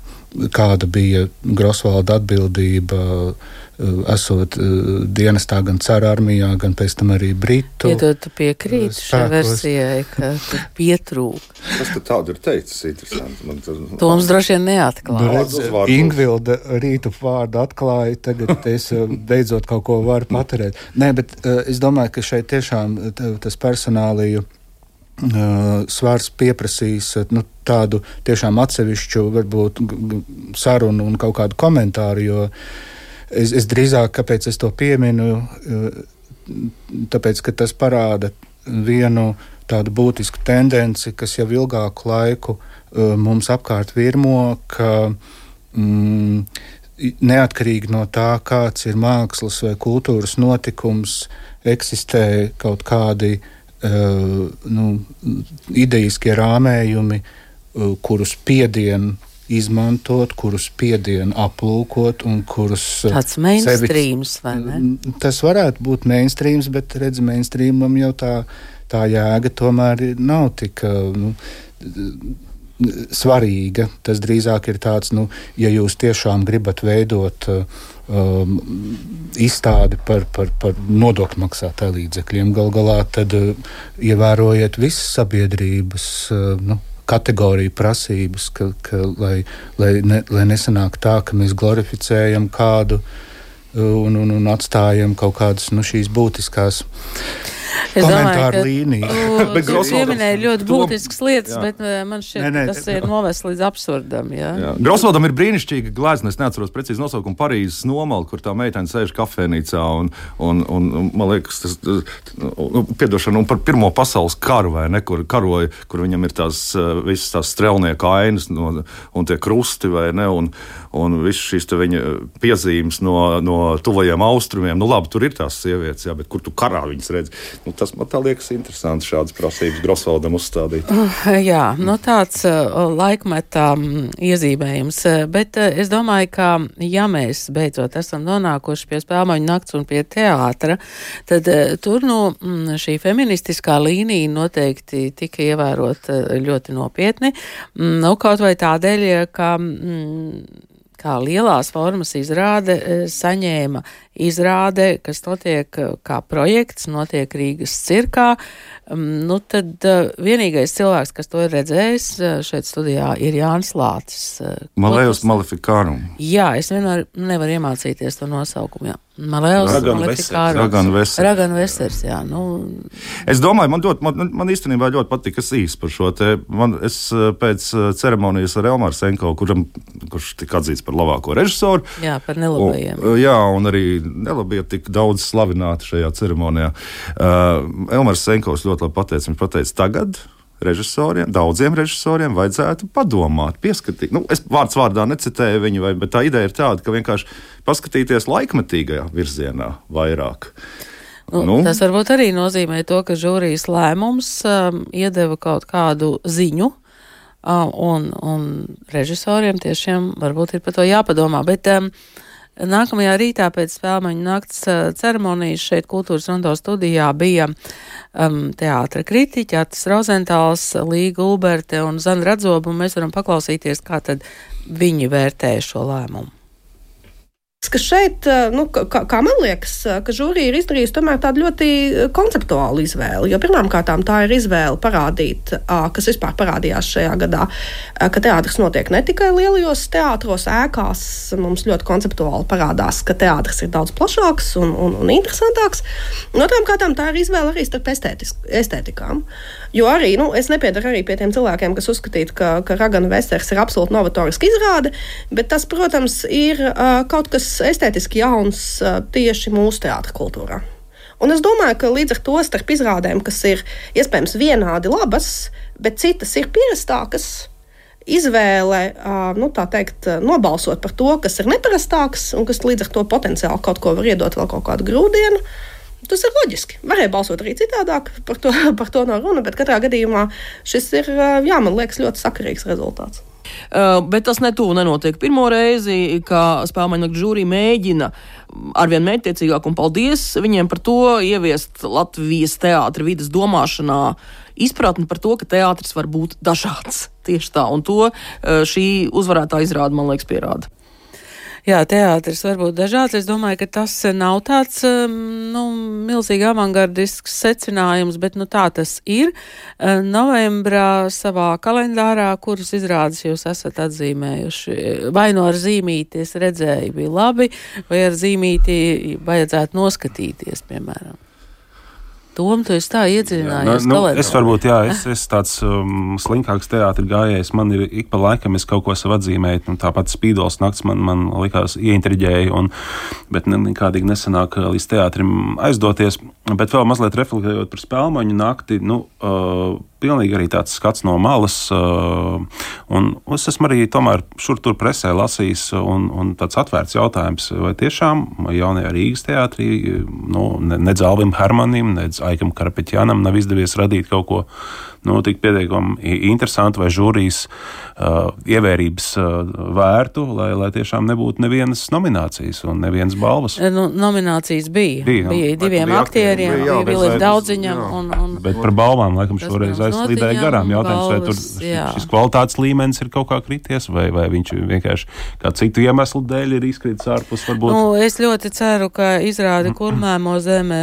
kāda bija Grosvalda atbildība. Uh, esot uh, dienestā gan cara armijā, gan pēc tam arī Britu. Iedod, tu piekrīti šai versijai, ka tur pietrūk. Kas tad tādu ir teicis? Interesanti. Man tas... Toms droši vien neatklāja. Nu, Ingvilda rītu vārdu atklāja, tagad es uh, beidzot kaut ko varu paturēt. Nē, bet es domāju, ka šeit tiešām tas personāliju svars pieprasīs nu, tādu tiešām atsevišķu, varbūt sarunu un kaut kādu komentāru. Jo es, es drīzāk, kāpēc es to pieminu, tāpēc, ka tas parāda vienu tādu būtisku tendenci, kas jau ilgāku laiku mums apkārt virmo, ka mm, neatkarīgi no tā, kāds ir mākslas vai kultūras notikums, eksistē kaut kādi uh, Eh, nu, idejiskie rāmējumi, eh, kurus piedienu izmantot, kurus piedienu aplūkot un kurus. Eh, Tāds mainstreams, vai ne? Tas varētu būt mainstreams, bet redz, mainstreamam jau tā, tā jēga tomēr nav tik. Nu, svarīga. Tas drīzāk ir tāds, nu, ja jūs tiešām gribat veidot um, izstādi par, par, par nodokļu maksātāju līdzekļiem. Gal galā tad uh, ievērojiet visas sabiedrības. Uh, nu, kategoriju prasības, ka, ka, lai, lai, ne, lai nesanāk tā, ka mēs glorificējam kādu uh, un, un, un atstājam kaut kādas nu, šīs būtiskās Es komentāru līniju. bet Jūs pieminējāt ļoti būtiskas lietas, jā. bet eh, man šķiet, nē, tas ir novests līdz absurdam. Grosvaldam ir brīnišķīga glezna, es neatceros precīzi nosaukumu Parīzes nomali, kur tā meitene sēž kafejnīcā un, un, un, un man liekas, tas, nu, piedošana, un par pirmo pasaules karu, vai ne, kur karoja, kur viņam ir tās eh, visas tās strelnieku ainas no, un tie krusti, vai ne, un, un visas šīs viņa piezīmes no, no tuvajiem austrumiem. Nu labi, tur ir tās sievietes, jā, bet kur tu karā viņas redzi? Nu, tas man liekas interesants šādas prasības Grosvaldam uzstādīt. Uh, jā, nu tāds uh, laikmetā um, iezīmējums, uh, bet uh, es domāju, ka ja mēs beidzot esam nonākuši pie spēlmaņu nakts un pie teātra, tad tur nu, mm, šī feministiskā līnija noteikti tika ievērot uh, ļoti nopietni. Mm, nu, kaut vai tādēļ, ka mm, kā lielās formas izrāde saņēma izrāde, kas notiek eh, kā projekts, notiek Rīgas cirkā, mm, nu tad uh, vienīgais cilvēks, kas to ir redzējis šeit studijā, ir Jānis Lācis. Malējus Malefikārum. Jā, es vienmēr nevaru iemācīties to nosaukumu. Jā. Malējus Malefikārum. Ragan Vesers. Ragan Vesers, jā. Nu. Es domāju, man, ļoti, man, man īstenībā ļoti patīk, kas īsti par šo te. Man, es pēc ceremonijas ar Elmāru Senko, kuram, kurš tika atzīts par labāko režisoru. Jā, par nelabajiem. Un, jā, un arī nelabi ir tik daudz slavināti šajā ceremonijā. Uh, Elmars Senkovs ļoti labi pateica, viņš pateica, tagad režisoriem, daudziem režisoriem vajadzētu padomāt, pieskatīt. Nu, es vārds vārdā necitēju viņu, vai, bet tā ideja ir tāda, ka vienkārši paskatīties laikmetīgajā virzienā vairāk. Nu, nu. Tas varbūt arī nozīmē to, ka žūrijas lēmums um, iedeva kaut kādu ziņu. Uh, un, un režisoriem tiešām varbūt ir par to jāpadomā. Bet, um, Nākamajā rītā pēc spēļu nakts ceremonijas šeit kultūras rondo studijā bija um, teātra kritiķi, Atis Rozentāls, Līga Ulberte un Zana Radzoba, un mēs varam paklausīties, kā tad viņi vērtēja šo lēmumu. Ka šeit, eh, nu, kā, kā man liekas, eh, ka žūrija ir izdarījusi tādu ļoti eh, konceptuālu izvēli. Jo pirmkārt, tā ir izvēle parādīt, kas vispār parādījās šajā gadā, ka teātris notiek ne tikai lielajos teātros, ēkās. Mums ļoti konceptuāli parādās, ka teātris ir daudz plašāks un, un, un interesantāks. Otrām kārtām, tā ir izvēle arī starp estētikām. Jo arī nu, es nepiedaru arī pie tiem cilvēkiem, kas uzskatītu, ka, ka Ragana Vesters ir absolūti novatoriska izrāde, bet tas, protams, ir uh, kaut kas estētiski jauns uh, tieši mūsu teātris kultūrā. Un es domāju, ka līdz ar to starp izrādēm, kas ir iespējams vienādi labas, bet citas ir pierastākas, izvēle nu, teikt, nobalsot par to, kas ir neparastāks un kas līdz ar to potenciāli kaut ko var iedot vēl kaut kādu grūdienu. Tas ir loģiski. Varēja balsot arī citādāk, par to, par to nav runa, bet katrā gadījumā šis ir, jā, man liekas, ļoti sakarīgs rezultāts. Uh, bet tas netuvu nenotiek pirmo reizi, kā spēļu žūrija mēģina arvien mērķtiecīgāk, un paldies viņiem par to ieviest Latvijas teātra vidas domāšanā izpratni par to, ka teātris var būt dažāds. Tieši tā, un to šī uzvarētā izrāda, man liekas, pierāda. Jā, teātris var būt dažāds. Es domāju, ka tas nav tāds um, nu, milzīgi avangardisks secinājums, bet nu, tā tas ir. Uh, novembrā savā kalendārā, kuras izrādes jūs esat atzīmējuši, vai no nu ar zīmīti es redzēju, bija labi, vai ar zīmīti vajadzētu noskatīties, piemēram. Tom, tu esi tā iedziļinājies. Nu, nu, es varbūt, jā, es esmu tāds um, slinkāks teātris gājējs. Man ir ik pa laikam es kaut ko sev atzīmēju. Nu, tāpat spīdols nakts man, man likās ieintriģēja, un, bet ne, nekādīgi nesanāk uh, līdz teātrim aizdoties. Bet vēl mazliet reflektējot par spēlmaņu nakti, nu, uh, pilnīgi arī tāds skats no malas. Uh, un es esmu arī tomēr šur tur presē lasījis, un, un tāds atvērts jautājums, vai tiešām jaunajā Rīgas teātrī, nu, nedz Alvim Hermanim, nedz Aikam Karapeķjanam nav izdevies radīt kaut ko nu, tik pietiekami interesanti vai žūrijas uh, ievērības uh, vērtu, lai, lai tiešām nebūtu nevienas nominācijas un nevienas balvas. Nu, nominācijas bija. Bija, bija nu, diviem bija aktieriem, bija, jā, bija Vilis Daudziņam. Un, un, bet par balvām laikam šoreiz aizslīdēja garām. Jautājums, vai tur jā. šis kvalitātes līmenis ir kaut kā krities, vai, vai viņš vienkārši kā citu iemeslu dēļ ir izkritis ārpus. Varbūt. Nu, es ļoti ceru, ka izrādi kurmēmo zemē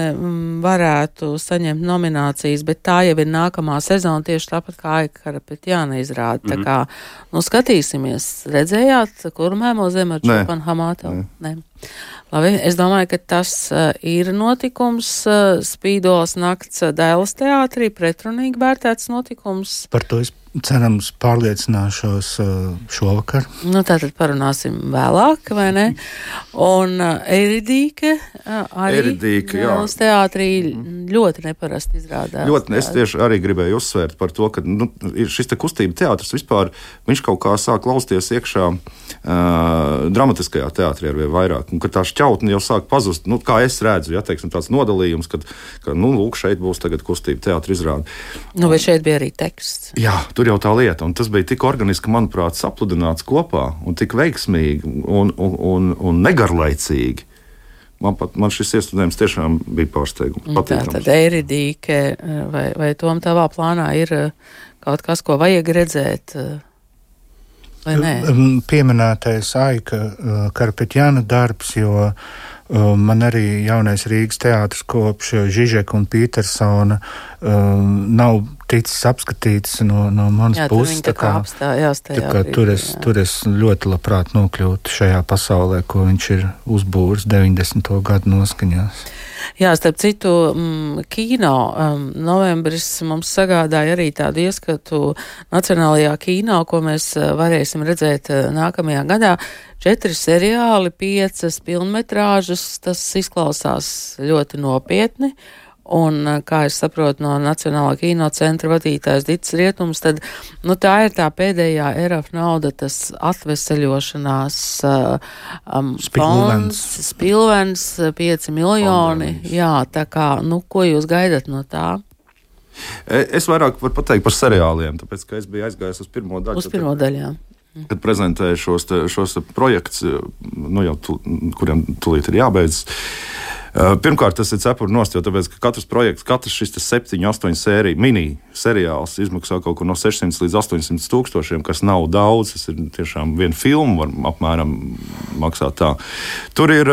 varētu saņemt nominācijas, bet tā jau ir nākamā sezona un tieši tāpat kā Aikara Petjāna izrāda. Mm -hmm. Tā mhm. kā, nu, skatīsimies, redzējāt, kur mēmo zem ar Čupanu Hamātu? Nē. Labi, es domāju, ka tas uh, ir notikums, uh, spīdos nakts uh, Dēlas teātrī, pretrunīgi vērtēts notikums. Par to es cerams, pārliecināšos uh, šovakar. Nu, tātad parunāsim vēlāk, vai ne? Un uh, Eridīke uh, arī Eridīke, uz teātrī ļoti neparasti izrādās. Ļoti, es tieši arī gribēju uzsvērt par to, ka nu, šis te kustība teātris vispār, viņš kaut kā sāk klausties iekšā uh, dramatiskajā teātrī ar vien vairāk, un ka tā šķautne jau sāk pazust, nu, kā es redzu, ja, teiksim, tāds nodalījums, kad, ka, nu, lūk, šeit būs tagad kustība teātris izrāda. Nu, vai šeit bija arī teksts? Jā, tur tur jau tā lieta. Un tas bija tik organiski, manuprāt, sapludināts kopā un tik veiksmīgi un, un, un, un negarlaicīgi. Man, pat, man šis iestudējums tiešām bija pārsteigums. Tā tad Eiridīke, vai, vai tom tavā plānā ir eh, kaut kas, ko vajag redzēt? Eh, vai nē? Pieminētais Aika eh, Karpetjana darbs, jo man arī jaunais Rīgas teātris kopš Žižeka un Petersona um, nav ticis apskatīts no, no manas jā, puses. Tā kā, apstājās tā kā brīdī, tur, es, jā. tur es ļoti labprāt nokļūtu šajā pasaulē, ko viņš ir uzbūris 90. gadu noskaņās. Jā, starp citu, mm, kino um, novembris mums sagādāja arī tādu ieskatu Nacionālajā kino, ko mēs uh, varēsim redzēt uh, nākamajā gadā. Četri seriāli, piecas filmetrāžas, tas izklausās ļoti nopietni. Un, eh, kā es saprotu no Nacionālā kino centra vadītājs Dits Rietums, tad nu, tā ir tā pēdējā ERAF nauda, tas atveseļošanās uh, um, fonds, spilvens, 5 miljoni. Fondens. Jā, tā kā, nu, ko jūs gaidat no tā? E, es vairāk varu pateikt par seriāliem, tāpēc, ka es biju aizgājis uz pirmo daļu. Uz pirmo daļu, jā. Kad prezentēju šos, te, šos te projektus, nu, jau tu, kuriem tūlīt ir jābeidz. Pirmkārt, tas ir cepuri nost, jo tāpēc, ka katrs projekts, katrs šis septiņu, astoņu sēriju mini seriāls izmaksā kaut ko no 600 līdz 800 tūkstošiem, kas nav daudz. Tas ir tiešām viena filma, var apmēram maksāt tā. Tur ir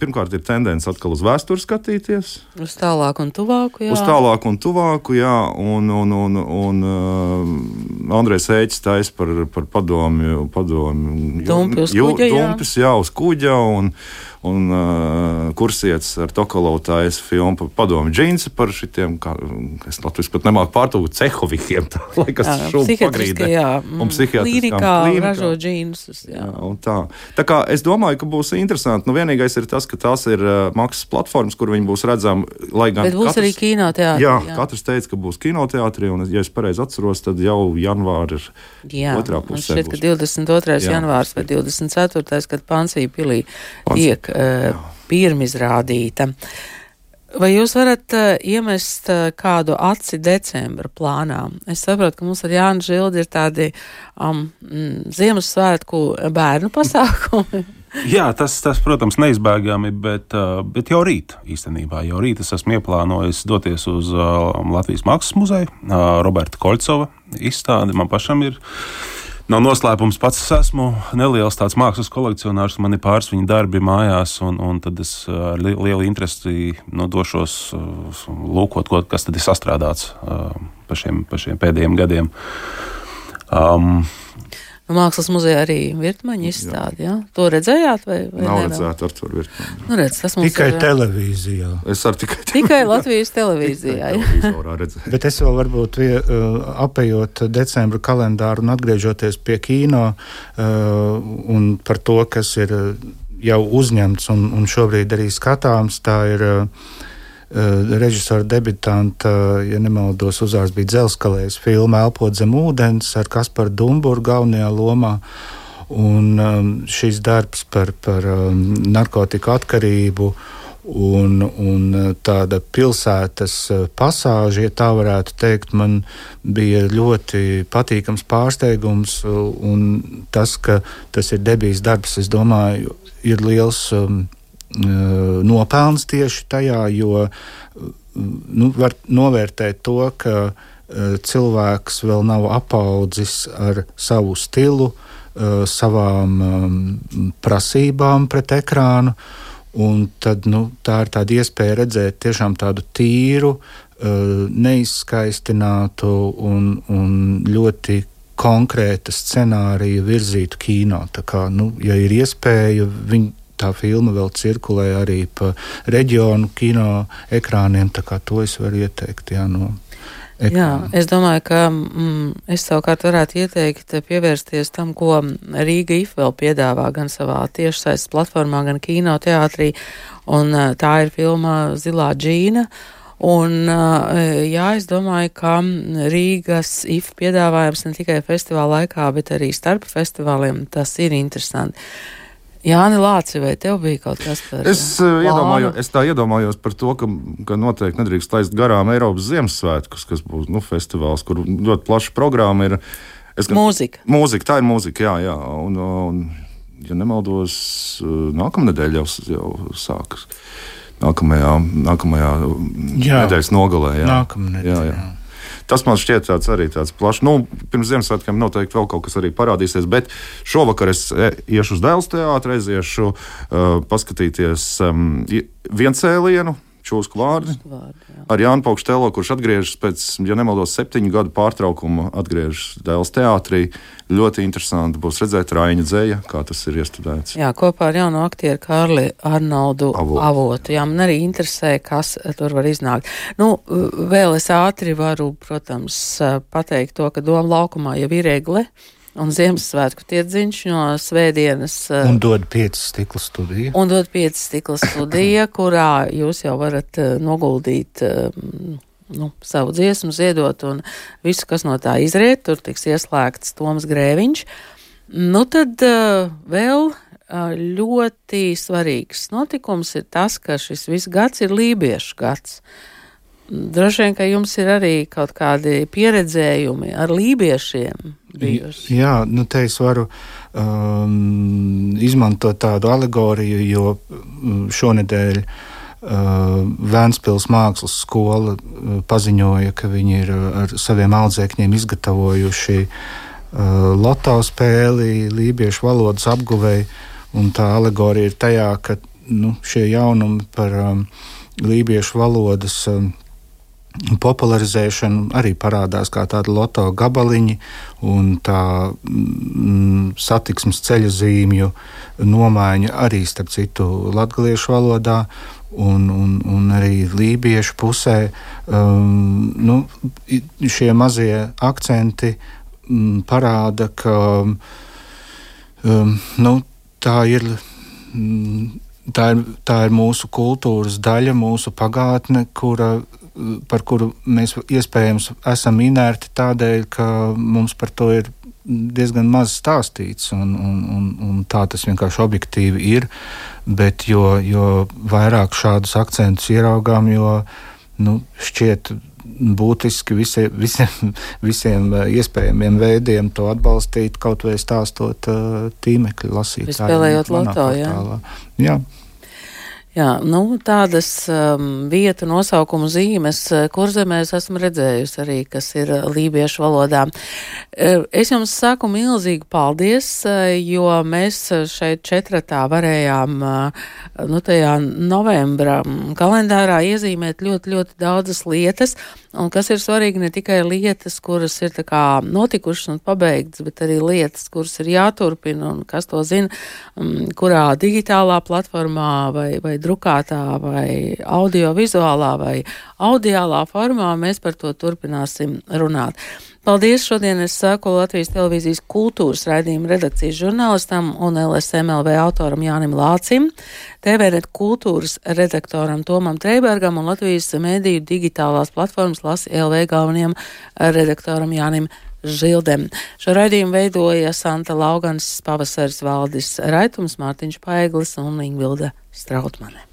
pirmkārt ir tendence atkal uz vēsturi skatīties. Uz tālāku un tuvāku, jā. Uz tālāku un tuvāku, jā. Un, un, un, un uh, Andrejs Ēķis taisa par, par padomju, padomju Dumpis, kuģa, jā. Dumpis, jā, uz kuģa. Un, un uh, kursietis ar Tokalovtājas filmu par padomu džinsu par šitiem, kā es Latvijas pat nemāku pārtūkt cehovikiem, tā, lai kas šūp pagrīdē. Jā, un psihiatriskā ražo džinsus. Jā. jā, tā. Tā kā es domāju, ka būs interesanti. Nu, vienīgais ir tas, ka tās ir uh, maksas platformas, kur viņi būs redzami, lai gan. Bet būs katrs, arī kinoteātris. Jā, jā, katrs teica, ka būs kinoteātris, un, ja es pareizi atceros, tad jau janvāri ir jā, otrā pusē. Šķiet, ka 22. Jā. janvārs vai 24. kad Pansija pilī tiek uh, pirmizrādīta. Vai jūs varat uh, iemest uh, kādu aci decembra plānā? Es saprotu, ka mums ar Jānu Žildi ir tādi um, Ziemassvētku bērnu pasākumi. Jā, tas, tas, protams, neizbēgami, bet, bet jau rīt īstenībā. Jau rīt es esmu ieplānojis doties uz Latvijas Mākslas muzeju, Roberta Kolcova izstādi. Man pašam ir Nav noslēpums, pats es esmu neliels tāds mākslas kolekcionārs, man ir pāris viņa darbi mājās, un, un tad es ar li lielu interesi nu, došos uh, lūkot, ko, kas tad ir sastrādāts uh, pa, šiem, pa šiem pēdējiem gadiem. Um, mākslas muzejā arī virtumaņa izstāde. Ja? To redzējāt? Vai, vai Nav redzēta ar to virtumaņu. Nu, redz, tikai ir, televīzijā. Es arī tikai, tikai Latvijas televīzijā. Bet es vēl varbūt vie, uh, apējot decembra kalendāru un atgriežoties pie kino uh, un par to, kas ir uh, jau uzņemts un, un šobrīd arī skatāms, tā ir. Uh, režisora debitanta, ja nemaldos, uzvārds bija Dzelskalējs filma Elpot zem ūdens ar Kasparu Dumburu galvenajā lomā. Un um, šis darbs par, par um, narkotiku atkarību un, un uh, tāda pilsētas uh, pasāža, ja tā varētu teikt, man bija ļoti patīkams pārsteigums. Tas, ka tas ir debijas darbs, es domāju, ir liels. Um, Eh, nopelns tieši tajā, jo nu, var novērtēt to, ka eh, cilvēks vēl nav apaudzis ar savu stilu, eh, savām prasībām pret ekrānu. Un tad, nu, tā ir tāda iespēja redzēt tiešām tādu tīru, neizskaistinātu un, un ļoti konkrēta scenārija virzītu kino. Tā kā, nu, ja ir iespēja, viņi tā filma vēl cirkulē arī pa reģionu kino ekrāniem. To es varu ieteikt. Jā, no Ekrāna. Jā, es domāju, ka mm, es savukārt varētu ieteikt pievērsties tam, ko Rīga IF vēl piedāvā gan savā tiešsaistes platformā, gan kino teātrī. Un tā ir filma Zilā džīna. Un, jā, es domāju, ka Rīgas IF piedāvājums ne tikai festivāla laikā, bet arī starp festivāliem tas ir interesanti. Jāni Lāci, vai tev bija kaut kas tāds? Es, uh, iedomāju, es tā iedomājos par to, ka, ka noteikti nedrīkst laist garām Eiropas Ziemassvētkus, kas būs nu, festivāls, kur ļoti plaša programma ir. Es, gan, mūzika. Mūzika, tā ir mūzika, jā, jā. Un, un, ja nemaldos, eh, nākamā nedēļa jau, jau sākas. Nākamajā, nākamajā jā, nedēļas nogalē. Jā. Nākamā nedēļa. Jā, jā. Tas man šķiet tāds arī tāds plašs. Nu, pirms Ziemassvētkiem noteikti vēl kaut kas arī parādīsies, bet šovakar es e, iešu uz Dēls teātru, aiziešu uh, paskatīties um, viencēlienu čūsku vārdi. vārdi ar Jānu Paukštelo, kurš atgriežas pēc, ja nemaldos, septiņu gadu pārtraukuma, atgriežas Dēls teātrī. Ļoti interesanti būs redzēt Raina dzēja, kā tas ir iestudēts. Jā, kopā ar jauno aktieru Kārli Arnoldu Avotu. Avotu. Jā, man arī interesē, kas tur var iznākt. Nu, vēl es ātri varu, protams, pateikt to, ka Doma laukumā jau ir egle un Ziemassvētku tirdziņš no svētdienas. Eh, un dod piecas stikla studiju. Un dod piecas stikla studija, kurā jūs jau varat uh, noguldīt. Uh, Nu, savu dziesmu ziedot, un visu, kas no tā izriet, tur tiks ieslēgts Toms Grēviņš. Nu, tad uh, vēl uh, ļoti svarīgs notikums ir tas, ka šis viss gads ir lībiešu gads. Droši vien, ka jums ir arī kaut kādi pieredzējumi ar lībiešiem bijusi. Jā, nu te es varu um, izmantot tādu alegoriju, jo mm, šonadēļ Vēnspils mākslas skola paziņoja, ka viņi ir ar saviem audzēkņiem izgatavojuši loto spēli, lībiešu valodas apguvēju. Un tā alegorija ir tajā, ka nu, šie jaunumi par um, lībiešu valodas um, popularizēšana arī parādās kā tāda loto gabaliņi, un tā mm, satiksmes ceļu zīmju nomaiņa arī starp citu latviešu valodā. Un, un, un arī lībiešu pusē um, nu, šie mazie akcenti um, parāda, ka um, nu, tā ir mm, tā ir, tā ir mūsu kultūras daļa, mūsu pagātne, kura par kuru mēs iespējams esam inerti tādēļ, ka mums par to ir diezgan maz stāstīts, un, un, un, un tā tas vienkārši objektīvi ir. Bet jo, jo vairāk šādus akcentus ieraugām, jo nu, šķiet būtiski visi, visiem, visiem iespējamiem veidiem to atbalstīt, kaut vai stāstot tīmekļa lasītājiem. Spēlējot loto, jā. jā. Jā, nu, tādas um, vietu nosaukumu zīmes, uh, kur zemē es esmu redzējusi arī, kas ir uh, lībiešu valodā. Uh, es jums saku milzīgi paldies, jo mēs šeit četratā varējām, nu, tajā novembra mm, kalendārā iezīmēt ļoti, ļoti daudzas lietas, un kas ir svarīgi ne tikai lietas, kuras ir kā notikušas un pabeigtas, bet arī lietas, kuras ir jāturpina, un kas to zina, um, kurā digitālā platformā vai, vai drukātā vai audiovizuālā vai audiālā formā mēs par to turpināsim runāt. Paldies! Šodien es saku Latvijas televīzijas kultūras raidījuma redakcijas žurnālistam un LSMLV autoram Jānim Lācim, TVNet kultūras redaktoram Tomam Treibergam un Latvijas mēdīju digitālās platformas Lasi LV galvenajam redaktoram Jānim Žildem. Šo raidījumu veidoja Santa Laugans, Pavasaris Valdis Raitums, Mārtiņš Paeglis un Ingvilda Strautmane.